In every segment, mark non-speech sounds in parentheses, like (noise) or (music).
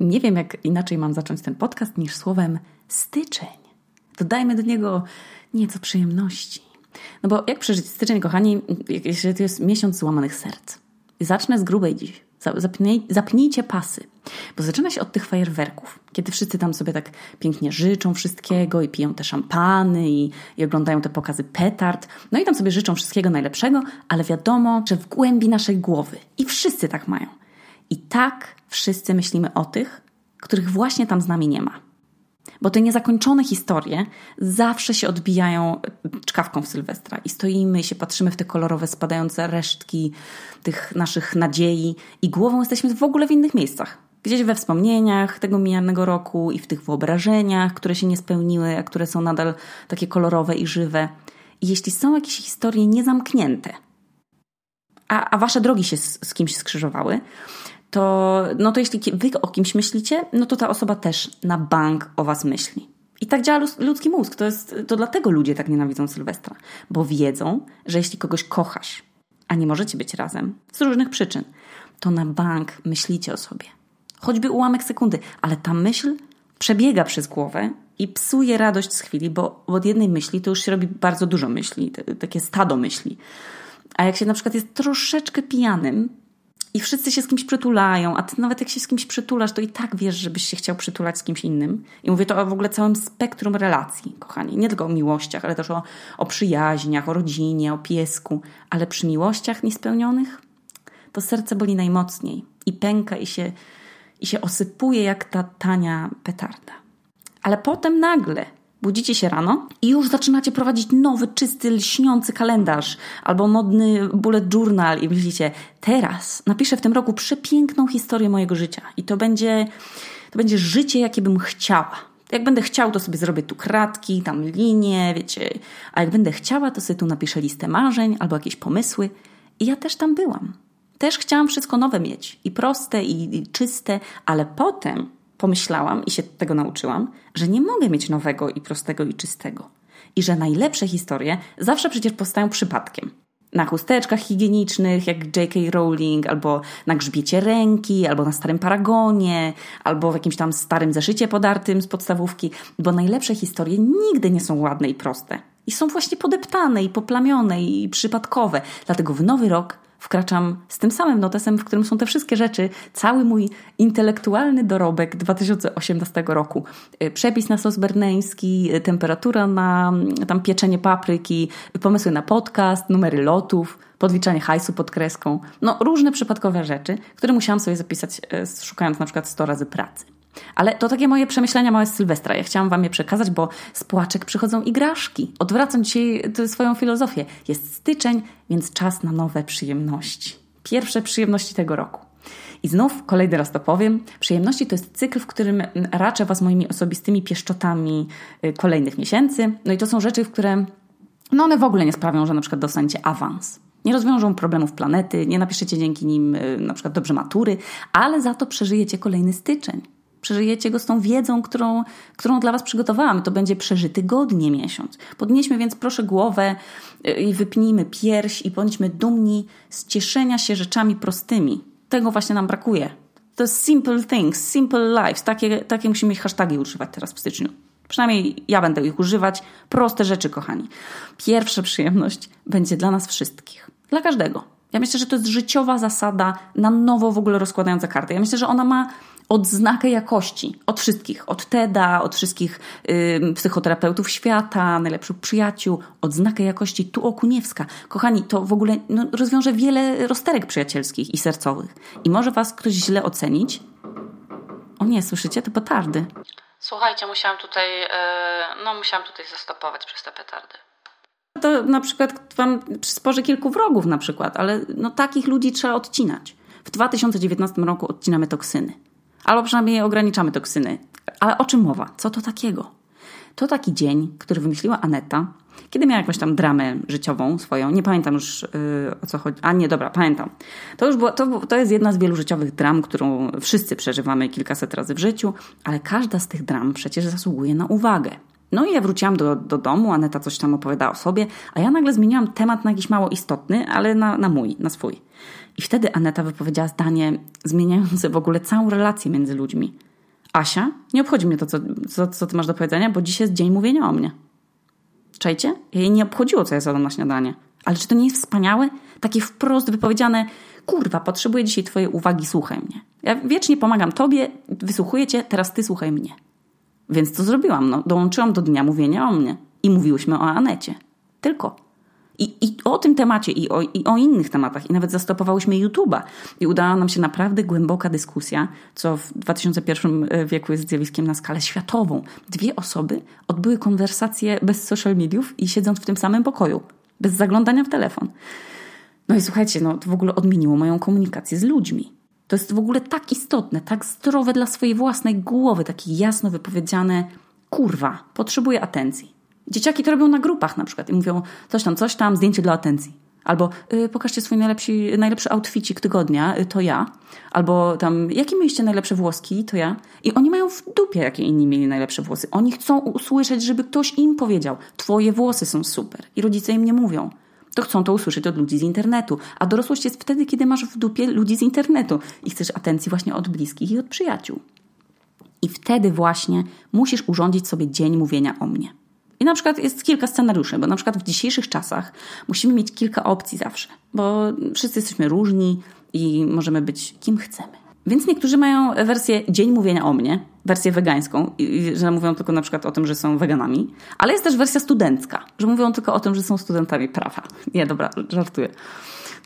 Nie wiem, jak inaczej mam zacząć ten podcast niż słowem styczeń. Dodajmy do niego nieco przyjemności. No bo jak przeżyć styczeń, kochani, jeśli to jest miesiąc złamanych serc? Zacznę z grubej dziś. Zapnij, zapnijcie pasy, bo zaczyna się od tych fajerwerków, kiedy wszyscy tam sobie tak pięknie życzą wszystkiego i piją te szampany i, i oglądają te pokazy petard. No i tam sobie życzą wszystkiego najlepszego, ale wiadomo, że w głębi naszej głowy i wszyscy tak mają. I tak wszyscy myślimy o tych, których właśnie tam z nami nie ma. Bo te niezakończone historie zawsze się odbijają czkawką w Sylwestra i stoimy się patrzymy w te kolorowe, spadające resztki tych naszych nadziei i głową jesteśmy w ogóle w innych miejscach. Gdzieś we wspomnieniach tego mijanego roku i w tych wyobrażeniach, które się nie spełniły, a które są nadal takie kolorowe i żywe. I jeśli są jakieś historie niezamknięte, a, a wasze drogi się z, z kimś skrzyżowały, to, no to jeśli wy o kimś myślicie, no to ta osoba też na bank o was myśli. I tak działa ludzki mózg. To, jest, to dlatego ludzie tak nienawidzą Sylwestra. Bo wiedzą, że jeśli kogoś kochasz, a nie możecie być razem z różnych przyczyn, to na bank myślicie o sobie. Choćby ułamek sekundy, ale ta myśl przebiega przez głowę i psuje radość z chwili, bo od jednej myśli to już się robi bardzo dużo myśli, takie stado myśli. A jak się na przykład jest troszeczkę pijanym, i wszyscy się z kimś przytulają, a ty nawet jak się z kimś przytulasz, to i tak wiesz, żebyś się chciał przytulać z kimś innym. I mówię to o w ogóle całym spektrum relacji, kochani. Nie tylko o miłościach, ale też o, o przyjaźniach, o rodzinie, o piesku. Ale przy miłościach niespełnionych to serce boli najmocniej i pęka i się, i się osypuje jak ta tania petarda. Ale potem nagle Budzicie się rano i już zaczynacie prowadzić nowy, czysty, lśniący kalendarz albo modny bullet journal i myślicie, teraz napiszę w tym roku przepiękną historię mojego życia i to będzie, to będzie życie, jakie bym chciała. Jak będę chciał, to sobie zrobię tu kratki, tam linie, wiecie. A jak będę chciała, to sobie tu napiszę listę marzeń albo jakieś pomysły. I ja też tam byłam. Też chciałam wszystko nowe mieć. I proste, i, i czyste, ale potem pomyślałam i się tego nauczyłam, że nie mogę mieć nowego i prostego i czystego. I że najlepsze historie zawsze przecież powstają przypadkiem. Na chusteczkach higienicznych, jak J.K. Rowling, albo na grzbiecie ręki, albo na starym paragonie, albo w jakimś tam starym zeszycie podartym z podstawówki, bo najlepsze historie nigdy nie są ładne i proste. I są właśnie podeptane i poplamione i przypadkowe. Dlatego w nowy rok wkraczam z tym samym notesem, w którym są te wszystkie rzeczy, cały mój intelektualny dorobek 2018 roku. Y, przepis na sos berneński, y, temperatura na mm, tam pieczenie papryki, pomysły na podcast, numery lotów, podliczanie hajsu pod kreską. No różne przypadkowe rzeczy, które musiałam sobie zapisać, szukając na przykład 100 razy pracy. Ale to takie moje przemyślenia małe z Sylwestra. Ja chciałam Wam je przekazać, bo z płaczek przychodzą igraszki. Odwracam dzisiaj swoją filozofię. Jest styczeń, więc czas na nowe przyjemności. Pierwsze przyjemności tego roku. I znów kolejny raz to powiem. Przyjemności to jest cykl, w którym raczę Was moimi osobistymi pieszczotami y, kolejnych miesięcy. No i to są rzeczy, w które no one w ogóle nie sprawią, że na przykład dostaniecie awans. Nie rozwiążą problemów planety, nie napiszecie dzięki nim y, na przykład dobrze matury, ale za to przeżyjecie kolejny styczeń. Przeżyjecie go z tą wiedzą, którą, którą dla Was przygotowałam. To będzie przeżyty godnie miesiąc. Podnieśmy więc proszę głowę y, i wypnijmy pierś i bądźmy dumni z cieszenia się rzeczami prostymi. Tego właśnie nam brakuje. To jest simple things, simple lives. Takie, takie musimy mieć hashtagi używać teraz w styczniu. Przynajmniej ja będę ich używać. Proste rzeczy, kochani. Pierwsza przyjemność będzie dla nas wszystkich. Dla każdego. Ja myślę, że to jest życiowa zasada, na nowo w ogóle rozkładająca kartę. Ja myślę, że ona ma odznakę jakości od wszystkich, od TEDa, od wszystkich y, psychoterapeutów świata, najlepszych przyjaciół, odznakę jakości tu Okuniewska. Kochani, to w ogóle no, rozwiąże wiele rozterek przyjacielskich i sercowych. I może was ktoś źle ocenić. O nie, słyszycie? To petardy. Słuchajcie, musiałam tutaj, yy, no musiałam tutaj zastopować przez te petardy. To na przykład wam przysporzy kilku wrogów na przykład, ale no takich ludzi trzeba odcinać. W 2019 roku odcinamy toksyny. Albo przynajmniej ograniczamy toksyny. Ale o czym mowa? Co to takiego? To taki dzień, który wymyśliła Aneta, kiedy miała jakąś tam dramę życiową swoją. Nie pamiętam już yy, o co chodzi. A nie, dobra, pamiętam. To już było, to, to jest jedna z wielu życiowych dram, którą wszyscy przeżywamy kilkaset razy w życiu, ale każda z tych dram przecież zasługuje na uwagę. No i ja wróciłam do, do domu, Aneta coś tam opowiadała o sobie, a ja nagle zmieniłam temat na jakiś mało istotny, ale na, na mój, na swój. I wtedy Aneta wypowiedziała zdanie zmieniające w ogóle całą relację między ludźmi. Asia, nie obchodzi mnie to, co, co, co ty masz do powiedzenia, bo dzisiaj jest dzień mówienia o mnie. Czajcie? Jej nie obchodziło, co ja zadam na śniadanie. Ale czy to nie jest wspaniałe? Takie wprost wypowiedziane, kurwa, potrzebuję dzisiaj twojej uwagi, słuchaj mnie. Ja wiecznie pomagam tobie, wysłuchuję cię, teraz ty słuchaj mnie. Więc co zrobiłam? No, dołączyłam do dnia mówienia o mnie. I mówiłyśmy o Anecie. Tylko. I, I o tym temacie, i o, i o innych tematach, i nawet zastopowałyśmy YouTube'a. I udała nam się naprawdę głęboka dyskusja, co w 2001 wieku jest zjawiskiem na skalę światową. Dwie osoby odbyły konwersacje bez social mediów i siedząc w tym samym pokoju, bez zaglądania w telefon. No i słuchajcie, no to w ogóle odmieniło moją komunikację z ludźmi. To jest w ogóle tak istotne, tak zdrowe dla swojej własnej głowy, takie jasno wypowiedziane, kurwa, potrzebuję atencji. Dzieciaki to robią na grupach na przykład i mówią coś tam, coś tam, zdjęcie dla atencji. Albo y, pokażcie swój najlepszy, najlepszy outficik tygodnia, y, to ja. Albo tam, jakie mieliście najlepsze włoski, to ja. I oni mają w dupie, jakie inni mieli najlepsze włosy. Oni chcą usłyszeć, żeby ktoś im powiedział, twoje włosy są super. I rodzice im nie mówią. To chcą to usłyszeć od ludzi z internetu. A dorosłość jest wtedy, kiedy masz w dupie ludzi z internetu i chcesz atencji właśnie od bliskich i od przyjaciół. I wtedy właśnie musisz urządzić sobie dzień mówienia o mnie. I na przykład jest kilka scenariuszy, bo na przykład w dzisiejszych czasach musimy mieć kilka opcji zawsze, bo wszyscy jesteśmy różni i możemy być kim chcemy. Więc niektórzy mają wersję dzień mówienia o mnie, wersję wegańską, że mówią tylko na przykład o tym, że są weganami, ale jest też wersja studencka, że mówią tylko o tym, że są studentami prawa. (laughs) Nie, dobra, żartuję.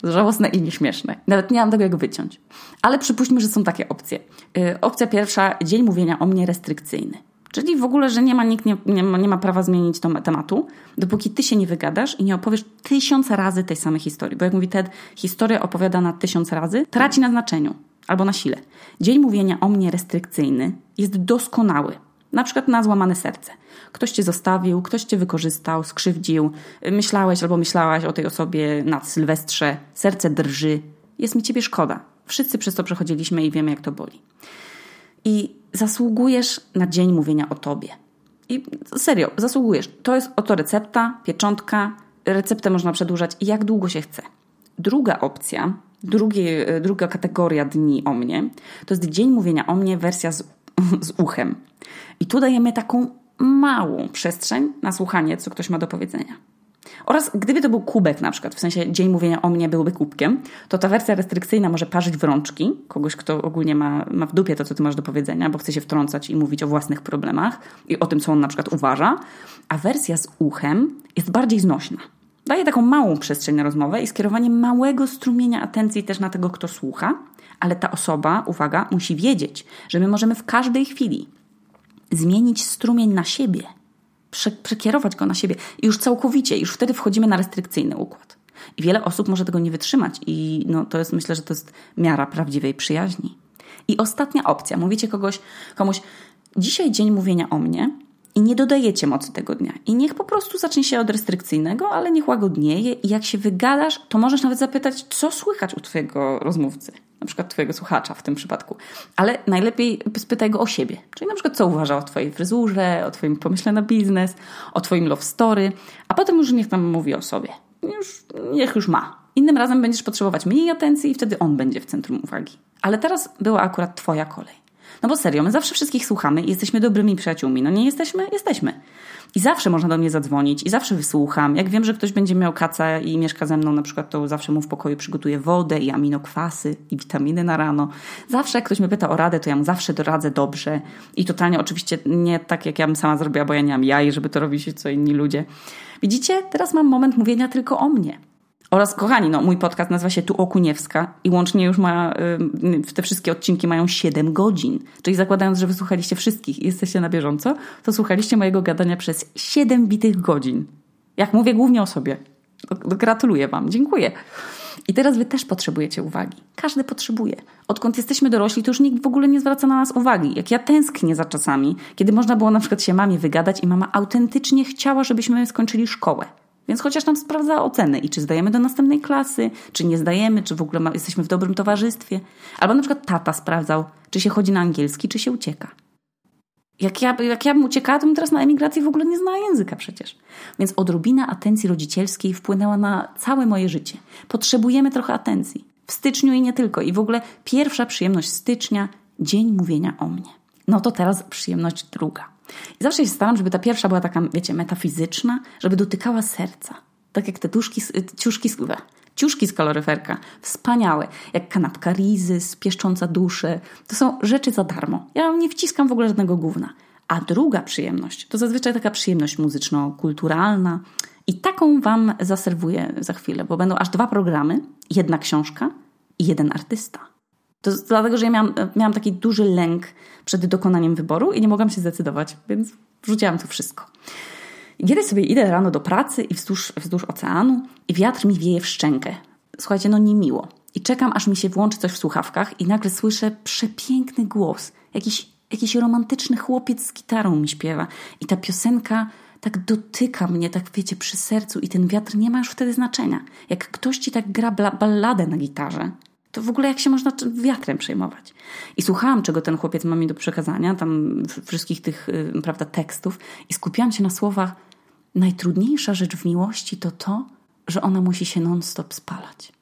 Żałosne i nieśmieszne. Nawet nie mam tego jak wyciąć. Ale przypuśćmy, że są takie opcje. Yy, opcja pierwsza, dzień mówienia o mnie restrykcyjny. Czyli w ogóle, że nie ma, nikt nie, nie, ma, nie ma prawa zmienić tematu, dopóki ty się nie wygadasz i nie opowiesz tysiąc razy tej samej historii. Bo jak mówi Ted, historia opowiadana tysiąc razy traci na znaczeniu albo na sile. Dzień mówienia o mnie restrykcyjny jest doskonały. Na przykład na złamane serce. Ktoś cię zostawił, ktoś cię wykorzystał, skrzywdził, myślałeś albo myślałaś o tej osobie na Sylwestrze, serce drży, jest mi ciebie szkoda. Wszyscy przez to przechodziliśmy i wiemy, jak to boli. I zasługujesz na dzień mówienia o tobie. I serio, zasługujesz. To jest oto recepta, pieczątka. Receptę można przedłużać jak długo się chce. Druga opcja, druga kategoria dni o mnie, to jest dzień mówienia o mnie, wersja z, z uchem. I tu dajemy taką małą przestrzeń na słuchanie, co ktoś ma do powiedzenia. Oraz gdyby to był kubek na przykład, w sensie dzień mówienia o mnie byłby kubkiem, to ta wersja restrykcyjna może parzyć w rączki. Kogoś, kto ogólnie ma, ma w dupie to, co ty masz do powiedzenia, bo chce się wtrącać i mówić o własnych problemach i o tym, co on na przykład uważa, a wersja z uchem jest bardziej znośna. Daje taką małą przestrzeń na rozmowę i skierowanie małego strumienia atencji też na tego, kto słucha, ale ta osoba, uwaga, musi wiedzieć, że my możemy w każdej chwili zmienić strumień na siebie – przekierować go na siebie i już całkowicie, już wtedy wchodzimy na restrykcyjny układ. I wiele osób może tego nie wytrzymać i no, to jest, myślę, że to jest miara prawdziwej przyjaźni. I ostatnia opcja. Mówicie kogoś, komuś, dzisiaj dzień mówienia o mnie i nie dodajecie mocy tego dnia. I niech po prostu zacznie się od restrykcyjnego, ale niech łagodnieje i jak się wygadasz, to możesz nawet zapytać, co słychać u twojego rozmówcy na przykład twojego słuchacza w tym przypadku. Ale najlepiej spytaj go o siebie. Czyli na przykład co uważa o twojej fryzurze, o twoim pomyśle na biznes, o twoim love story, a potem już niech tam mówi o sobie. Już, niech już ma. Innym razem będziesz potrzebować mniej atencji i wtedy on będzie w centrum uwagi. Ale teraz była akurat twoja kolej. No bo serio, my zawsze wszystkich słuchamy i jesteśmy dobrymi przyjaciółmi. No nie jesteśmy? Jesteśmy. I zawsze można do mnie zadzwonić i zawsze wysłucham. Jak wiem, że ktoś będzie miał kaca i mieszka ze mną na przykład, to zawsze mu w pokoju przygotuję wodę i aminokwasy i witaminy na rano. Zawsze jak ktoś mnie pyta o radę, to ja mu zawsze doradzę dobrze. I totalnie oczywiście nie tak, jak ja bym sama zrobiła, bo ja nie mam jaj, żeby to robić co inni ludzie. Widzicie? Teraz mam moment mówienia tylko o mnie. Oraz, kochani, no, mój podcast nazywa się Tu Okuniewska i łącznie już ma, y, te wszystkie odcinki mają 7 godzin. Czyli zakładając, że wysłuchaliście wszystkich i jesteście na bieżąco, to słuchaliście mojego gadania przez 7 bitych godzin. Jak mówię głównie o sobie. Gratuluję Wam, dziękuję. I teraz Wy też potrzebujecie uwagi. Każdy potrzebuje. Odkąd jesteśmy dorośli, to już nikt w ogóle nie zwraca na nas uwagi. Jak ja tęsknię za czasami, kiedy można było na przykład się mamie wygadać i mama autentycznie chciała, żebyśmy skończyli szkołę. Więc chociaż nam sprawdza oceny i czy zdajemy do następnej klasy, czy nie zdajemy, czy w ogóle ma, jesteśmy w dobrym towarzystwie. Albo na przykład tata sprawdzał, czy się chodzi na angielski, czy się ucieka. Jak ja, jak ja bym uciekała, to bym teraz na emigracji w ogóle nie znała języka przecież. Więc odrobina atencji rodzicielskiej wpłynęła na całe moje życie. Potrzebujemy trochę atencji. W styczniu i nie tylko. I w ogóle pierwsza przyjemność stycznia, dzień mówienia o mnie. No to teraz przyjemność druga. I zawsze się staram, żeby ta pierwsza była taka, wiecie, metafizyczna, żeby dotykała serca. Tak jak te tuszki, ciuszki, ciuszki z kaloryferka. Wspaniałe. Jak kanapka rizy, pieszcząca duszę. To są rzeczy za darmo. Ja nie wciskam w ogóle żadnego gówna. A druga przyjemność to zazwyczaj taka przyjemność muzyczno-kulturalna. I taką Wam zaserwuję za chwilę, bo będą aż dwa programy, jedna książka i jeden artysta. To dlatego, że ja miałam, miałam taki duży lęk przed dokonaniem wyboru i nie mogłam się zdecydować, więc wrzuciłam to wszystko. I kiedy sobie idę rano do pracy i wzdłuż, wzdłuż oceanu i wiatr mi wieje w szczękę. Słuchajcie, no niemiło. I czekam, aż mi się włączy coś w słuchawkach i nagle słyszę przepiękny głos. Jakiś, jakiś romantyczny chłopiec z gitarą mi śpiewa. I ta piosenka tak dotyka mnie, tak wiecie, przy sercu i ten wiatr nie ma już wtedy znaczenia. Jak ktoś ci tak gra balladę na gitarze, to w ogóle jak się można wiatrem przejmować. I słuchałam, czego ten chłopiec ma mi do przekazania, tam wszystkich tych, y, prawda, tekstów i skupiałam się na słowach najtrudniejsza rzecz w miłości to to, że ona musi się non-stop spalać.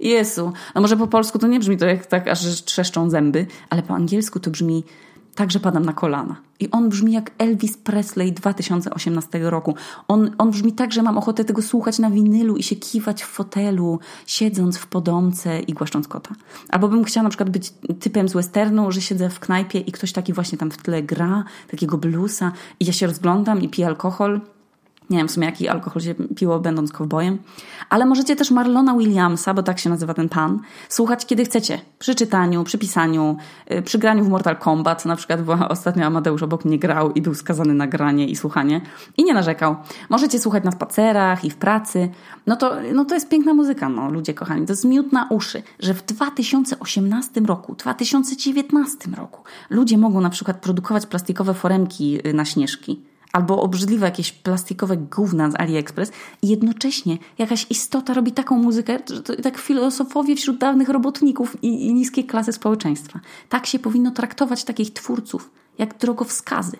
Jezu, no może po polsku to nie brzmi to jak tak, aż trzeszczą zęby, ale po angielsku to brzmi Także padam na kolana. I on brzmi jak Elvis Presley 2018 roku. On, on brzmi tak, że mam ochotę tego słuchać na winylu i się kiwać w fotelu, siedząc w podomce i głaszcząc kota. Albo bym chciała na przykład być typem z westernu, że siedzę w knajpie i ktoś taki właśnie tam w tle gra, takiego bluesa i ja się rozglądam i piję alkohol nie wiem w sumie jaki alkohol się piło, będąc kowbojem. Ale możecie też Marlona Williamsa, bo tak się nazywa ten pan, słuchać kiedy chcecie. Przy czytaniu, przy pisaniu, y, przy graniu w Mortal Kombat. Na przykład była (laughs) ostatnio Amadeusz obok mnie grał i był skazany na granie i słuchanie. I nie narzekał. Możecie słuchać na spacerach i w pracy. No to, no to jest piękna muzyka, no ludzie kochani. To jest miód na uszy, że w 2018 roku, 2019 roku ludzie mogą na przykład produkować plastikowe foremki y, na śnieżki albo obrzydliwe jakieś plastikowe gówna z AliExpress i jednocześnie jakaś istota robi taką muzykę, że to tak filozofowie wśród dawnych robotników i, i niskiej klasy społeczeństwa. Tak się powinno traktować takich twórców, jak drogowskazy.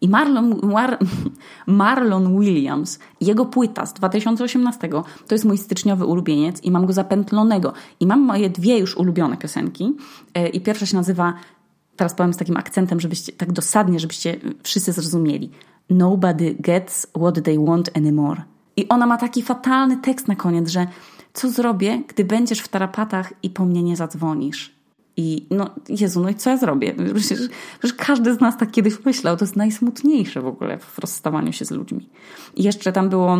I Marlon, Mar, (laughs) Marlon Williams, jego płyta z 2018 to jest mój styczniowy ulubieniec i mam go zapętlonego. I mam moje dwie już ulubione piosenki. E, I pierwsza się nazywa teraz powiem z takim akcentem, żebyście tak dosadnie, żebyście wszyscy zrozumieli. Nobody gets what they want anymore. I ona ma taki fatalny tekst na koniec, że co zrobię, gdy będziesz w tarapatach i po mnie nie zadzwonisz? I no, Jezu, no i co ja zrobię? Przecież, przecież każdy z nas tak kiedyś myślał, to jest najsmutniejsze w ogóle w rozstawaniu się z ludźmi. I jeszcze tam było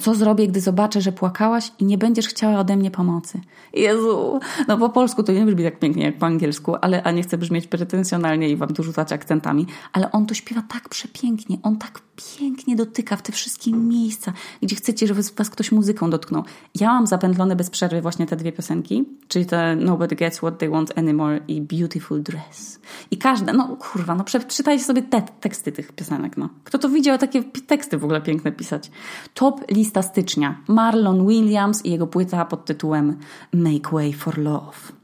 co zrobię, gdy zobaczę, że płakałaś i nie będziesz chciała ode mnie pomocy? Jezu, no po polsku to nie brzmi tak pięknie jak po angielsku, ale a nie chcę brzmieć pretensjonalnie i wam tu rzucać akcentami, ale on to śpiewa tak przepięknie, on tak pięknie dotyka w te wszystkie miejsca, gdzie chcecie, żeby was ktoś muzyką dotknął. Ja mam zapętlone bez przerwy właśnie te dwie piosenki, czyli te Nobody Gets What They Want Anymore i Beautiful Dress. I każda, no kurwa, no przeczytajcie sobie te teksty tych piosenek, no. Kto to widział takie teksty w ogóle piękne pisać? Lista stycznia. Marlon Williams i jego płyta pod tytułem Make Way for Love.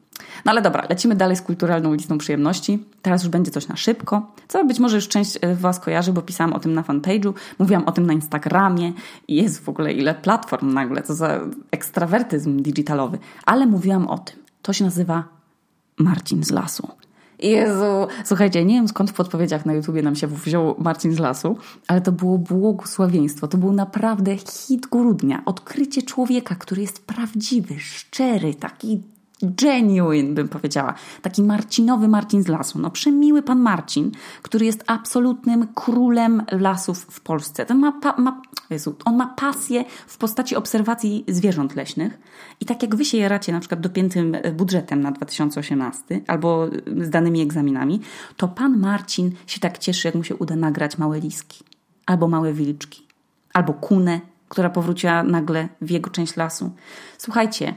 No ale dobra, lecimy dalej z kulturalną listą przyjemności. Teraz już będzie coś na szybko, co być może już część e, Was kojarzy, bo pisałam o tym na fanpage'u, mówiłam o tym na Instagramie i jest w ogóle ile platform nagle, co za ekstrawertyzm digitalowy. Ale mówiłam o tym. To się nazywa Marcin z lasu. Jezu, słuchajcie, nie wiem skąd w podpowiedziach na YouTubie nam się wziął Marcin z lasu, ale to było błogosławieństwo. To był naprawdę hit grudnia. Odkrycie człowieka, który jest prawdziwy, szczery, taki genuine, bym powiedziała. Taki Marcinowy Marcin z lasu. No przemiły pan Marcin, który jest absolutnym królem lasów w Polsce. Ten ma, ma, Jezu, on ma pasję w postaci obserwacji zwierząt leśnych i tak jak wy się jaracie na przykład dopiętym budżetem na 2018 albo z danymi egzaminami, to pan Marcin się tak cieszy, jak mu się uda nagrać małe liski albo małe wilczki albo kunę, która powróciła nagle w jego część lasu. Słuchajcie,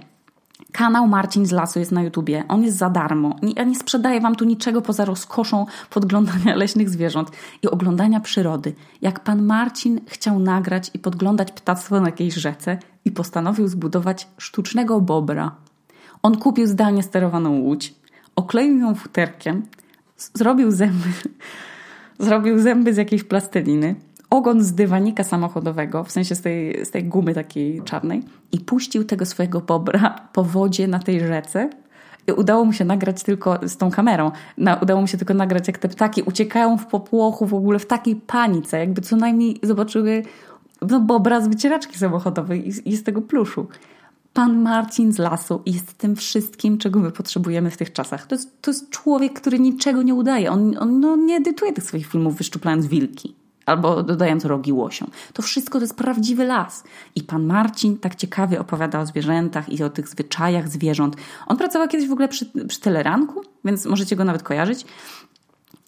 Kanał Marcin z Lasu jest na YouTubie. On jest za darmo. Ja nie sprzedaję wam tu niczego poza rozkoszą podglądania (laughs) leśnych zwierząt i oglądania przyrody. Jak pan Marcin chciał nagrać i podglądać ptactwo na jakiejś rzece i postanowił zbudować sztucznego bobra. On kupił zdalnie sterowaną łódź, okleił ją futerkiem, zrobił zęby, (laughs) zrobił zęby z jakiejś plasteliny, ogon z dywanika samochodowego, w sensie z tej, z tej gumy takiej czarnej, i puścił tego swojego bobra po wodzie na tej rzece. udało mu się nagrać tylko z tą kamerą, udało mu się tylko nagrać, jak te ptaki uciekają w popłochu, w ogóle w takiej panice, jakby co najmniej zobaczyły no, bo obraz wycieraczki samochodowej i, i z tego pluszu. Pan Marcin z lasu jest tym wszystkim, czego my potrzebujemy w tych czasach. To jest, to jest człowiek, który niczego nie udaje. On, on no, nie edytuje tych swoich filmów wyszczuplając wilki albo dodając rogi łosią. To wszystko to jest prawdziwy las. I pan Marcin tak ciekawie opowiada o zwierzętach i o tych zwyczajach zwierząt. On pracował kiedyś w ogóle przy, przy Teleranku, więc możecie go nawet kojarzyć.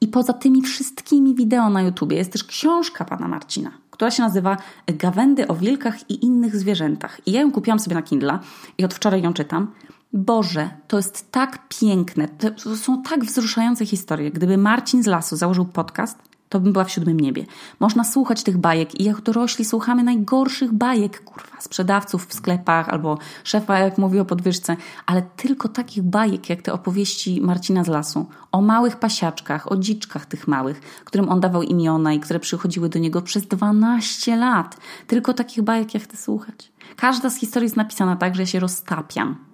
I poza tymi wszystkimi wideo na YouTubie jest też książka pana Marcina, która się nazywa Gawędy o wilkach i innych zwierzętach. I ja ją kupiłam sobie na Kindle i od wczoraj ją czytam. Boże, to jest tak piękne, to są tak wzruszające historie. Gdyby Marcin z lasu założył podcast, to bym była w siódmym niebie. Można słuchać tych bajek i jak dorośli słuchamy najgorszych bajek, kurwa, sprzedawców w sklepach albo szefa, jak mówi o podwyżce, ale tylko takich bajek, jak te opowieści Marcina z lasu, o małych pasiaczkach, o dziczkach tych małych, którym on dawał imiona i które przychodziły do niego przez 12 lat. Tylko takich bajek, jak chcę słuchać. Każda z historii jest napisana tak, że ja się roztapiam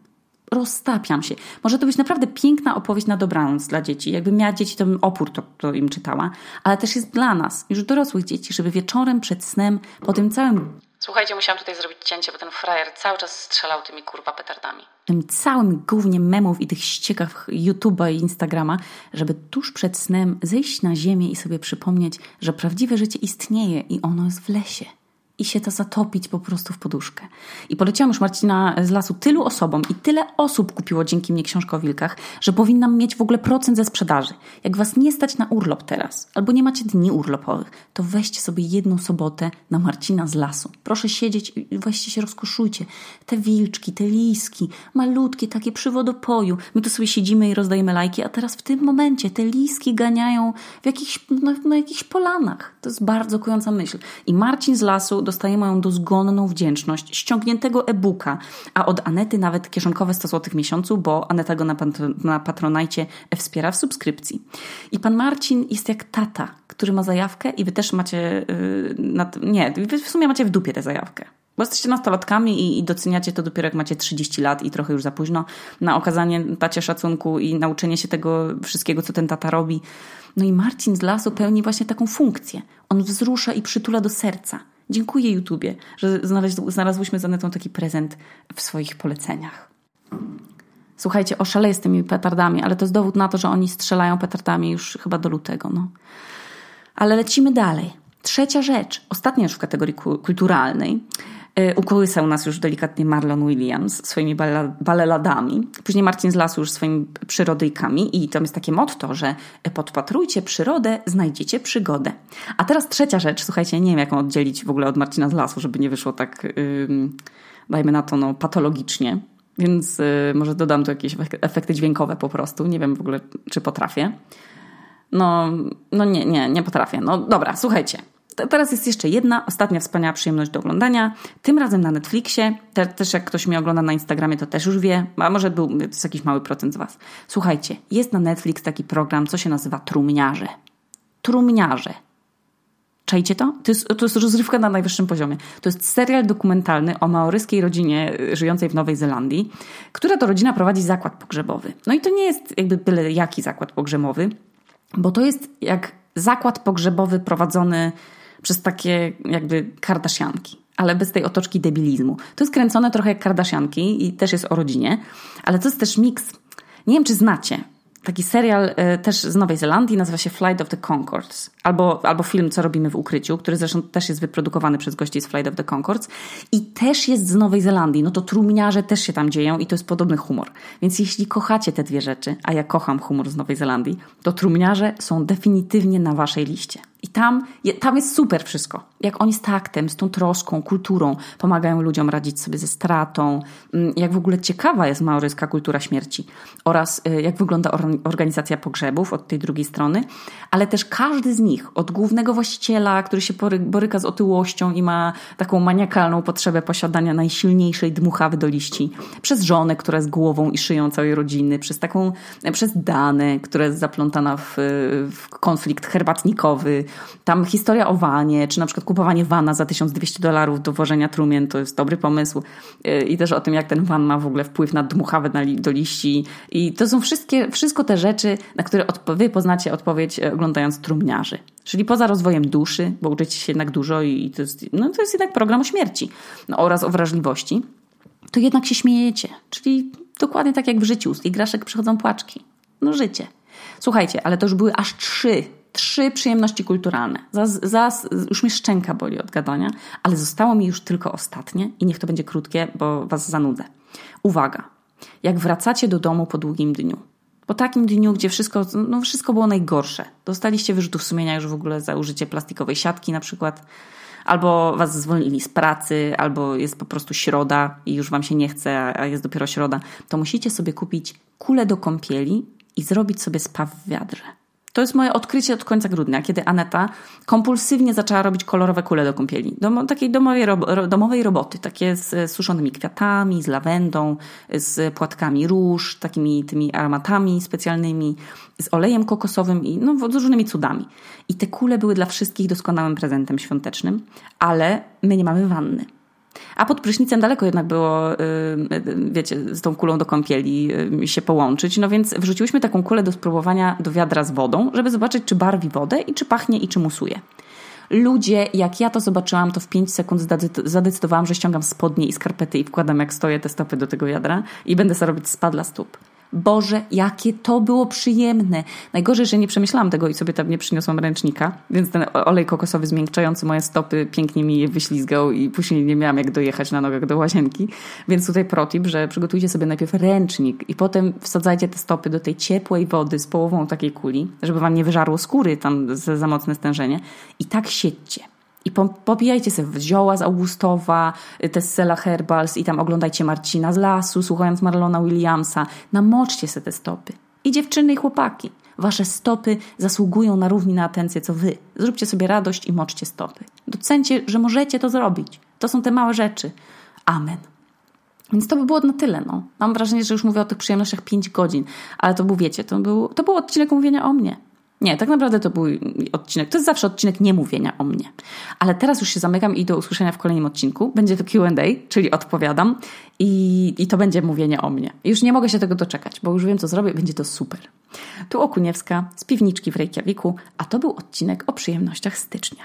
roztapiam się. Może to być naprawdę piękna opowieść na dobranoc dla dzieci. Jakbym miała dzieci, to bym opór to, to im czytała. Ale też jest dla nas, już dorosłych dzieci, żeby wieczorem przed snem, po tym całym... Słuchajcie, musiałam tutaj zrobić cięcie, bo ten frajer cały czas strzelał tymi kurwa petardami. Tym całym głównie memów i tych ściekach YouTube'a i Instagrama, żeby tuż przed snem zejść na ziemię i sobie przypomnieć, że prawdziwe życie istnieje i ono jest w lesie i się to zatopić po prostu w poduszkę. I poleciłam już Marcina z lasu tylu osobom i tyle osób kupiło dzięki mnie książkę o wilkach, że powinnam mieć w ogóle procent ze sprzedaży. Jak was nie stać na urlop teraz, albo nie macie dni urlopowych, to weźcie sobie jedną sobotę na Marcina z lasu. Proszę siedzieć i weźcie się rozkoszujcie. Te wilczki, te liski, malutkie, takie przy wodopoju. My tu sobie siedzimy i rozdajemy lajki, a teraz w tym momencie te liski ganiają w jakichś, na, na jakichś polanach. To jest bardzo kojąca myśl. I Marcin z lasu dostaje moją dozgonną wdzięczność ściągniętego e-booka, a od Anety nawet kieszonkowe 100 zł w miesiącu, bo Aneta go na, na Patronajcie wspiera w subskrypcji. I pan Marcin jest jak tata, który ma zajawkę i wy też macie, yy, nad, nie, wy w sumie macie w dupie tę zajawkę. Bo jesteście nastolatkami i, i doceniacie to dopiero jak macie 30 lat i trochę już za późno na okazanie tacie szacunku i nauczenie się tego wszystkiego, co ten tata robi. No i Marcin z lasu pełni właśnie taką funkcję. On wzrusza i przytula do serca. Dziękuję YouTubie, że znalazłyśmy z Anetą taki prezent w swoich poleceniach. Słuchajcie, oszaleję z tymi petardami, ale to jest dowód na to, że oni strzelają petardami już chyba do lutego. No. Ale lecimy dalej. Trzecia rzecz, ostatnia już w kategorii kulturalnej. E, ukołysał nas już delikatnie Marlon Williams swoimi baleladami. Później Marcin z Lasu już swoimi przyrodyjkami i to jest takie motto, że podpatrujcie przyrodę, znajdziecie przygodę. A teraz trzecia rzecz, słuchajcie, nie wiem jak ją oddzielić w ogóle od Marcina z Lasu, żeby nie wyszło tak, yy, dajmy na to, no, patologicznie. Więc yy, może dodam tu jakieś efekty dźwiękowe po prostu. Nie wiem w ogóle, czy potrafię. No, no nie, nie, nie potrafię. No dobra, słuchajcie. Teraz jest jeszcze jedna, ostatnia wspaniała przyjemność do oglądania. Tym razem na Netflixie. Te, też jak ktoś mnie ogląda na Instagramie, to też już wie. A może był, to jest jakiś mały procent z Was. Słuchajcie, jest na Netflix taki program, co się nazywa Trumniarze. Trumniarze. Czajcie to? To jest, to jest rozrywka na najwyższym poziomie. To jest serial dokumentalny o maoryskiej rodzinie y, żyjącej w Nowej Zelandii, która to rodzina prowadzi zakład pogrzebowy. No i to nie jest jakby byle jaki zakład pogrzebowy, bo to jest jak zakład pogrzebowy prowadzony przez takie jakby kardaszianki, ale bez tej otoczki debilizmu. To jest kręcone trochę jak kardaszianki i też jest o rodzinie, ale to jest też miks. Nie wiem, czy znacie taki serial y, też z Nowej Zelandii, nazywa się Flight of the Concords. Albo, albo film Co robimy w ukryciu, który zresztą też jest wyprodukowany przez gości z Flight of the Concords i też jest z Nowej Zelandii. No to trumniarze też się tam dzieją i to jest podobny humor. Więc jeśli kochacie te dwie rzeczy, a ja kocham humor z Nowej Zelandii, to trumniarze są definitywnie na waszej liście. I tam, tam jest super wszystko. Jak oni z taktem, z tą troską, kulturą pomagają ludziom radzić sobie ze stratą, mm, jak w ogóle ciekawa jest maoryska kultura śmierci oraz y, jak wygląda organizacja pogrzebów od tej drugiej strony, ale też każdy z nich, od głównego właściciela, który się boryka z otyłością i ma taką maniakalną potrzebę posiadania najsilniejszej dmuchawy do liści, przez żonę, która jest głową i szyją całej rodziny, przez taką, przez Danę, która jest zaplątana w, w konflikt herbatnikowy, Tam historia o wanie, czy na przykład kupowanie wana za 1200 dolarów do wożenia trumien, to jest dobry pomysł. Y, I też o tym, jak ten van ma w ogóle wpływ na dmuchawę do liści. I to są wszystkie, wszystko te rzeczy, na które wy poznacie odpowiedź e, oglądając trumniarzy. Czyli poza rozwojem duszy, bo uczycie się jednak dużo i to jest, no, to jest jednak program o śmierci no, oraz o wrażliwości, to jednak się śmiejecie. Czyli dokładnie tak jak w życiu. Z igraszek przychodzą płaczki. No życie. Słuchajcie, ale to już były aż trzy, trzy przyjemności kulturalne. Zas, już mi szczęka boli od gadania, ale zostało mi już tylko ostatnie i niech to będzie krótkie, bo was zanudzę. Uwaga. Jak wracacie do domu po długim dniu, po takim dniu, gdzie wszystko, no wszystko było najgorsze. Dostaliście wyrzutów sumienia już w ogóle za użycie plastikowej siatki na przykład, albo was zwolnili z pracy, albo jest po prostu środa i już wam się nie chce, a jest dopiero środa, to musicie sobie kupić kulę do kąpieli i zrobić sobie spa w wiadrze. To jest moje odkrycie od końca grudnia, kiedy Aneta kompulsywnie zaczęła robić kolorowe kule do kąpieli. Dom, takiej domowej, domowej roboty, takie z suszonymi kwiatami, z lawendą, z płatkami róż, takimi tymi aromatami specjalnymi, z olejem kokosowym i no, z różnymi cudami. I te kule były dla wszystkich doskonałym prezentem świątecznym, ale my nie mamy wanny. A pod prysznicem daleko jednak było, y, y, wiecie, z tą kulą do kąpieli y, się połączyć. No więc wrzuciłyśmy taką kulę do spróbowania do wiadra z wodą, żeby zobaczyć, czy barwi wodę i czy pachnie i czy musuje. Ludzie, jak ja to zobaczyłam, to w 5 sekund zadecydowałam, że ściągam spodnie i skarpety i wkładam jak stoję te stopy do tego wiadra i będę sobie robić spad dla stóp. Boże, jakie to było przyjemne. Najgorzej, że nie przemyślałam tego i sobie tam nie przyniosłam ręcznika, więc ten olej kokosowy zmiękczający moje stopy pięknie mi je wyślizgał i później nie miałam jak dojechać na nogach do łazienki. Więc tutaj protip, że przygotujcie sobie najpierw ręcznik i potem wsadzajcie te stopy do tej ciepłej wody z połową takiej kuli, żeby wam nie wyżarło skóry tam za, za mocne stężenie i tak siedźcie. I popijajcie sobie zioła z Augustowa, y, te z Sela Herbals i tam oglądajcie Marcina z lasu, słuchając Marlona Williamsa. Namoczcie sobie te stopy. I dziewczyny i chłopaki. Wasze stopy zasługują na równi na atencję co wy. Zróbcie sobie radość i moczcie stopy. Docencie, że możecie to zrobić. To są te małe rzeczy. Amen. Więc to by było na tyle. No. Mam wrażenie, że już mówię o tych przyjemnościach 5 godzin, ale to był, wiecie, to był, to był odcinek mówienia o mnie. Nie, tak naprawdę to był odcinek. To jest zawsze odcinek niemówienia o mnie. Ale teraz już się zamykam i do usłyszenia w kolejnym odcinku. Będzie to QA, czyli odpowiadam i, i to będzie mówienie o mnie. Już nie mogę się tego doczekać, bo już wiem, co zrobię. Będzie to super. Tu Okuniewska z piwniczki w Reykjaviku, a to był odcinek o przyjemnościach stycznia.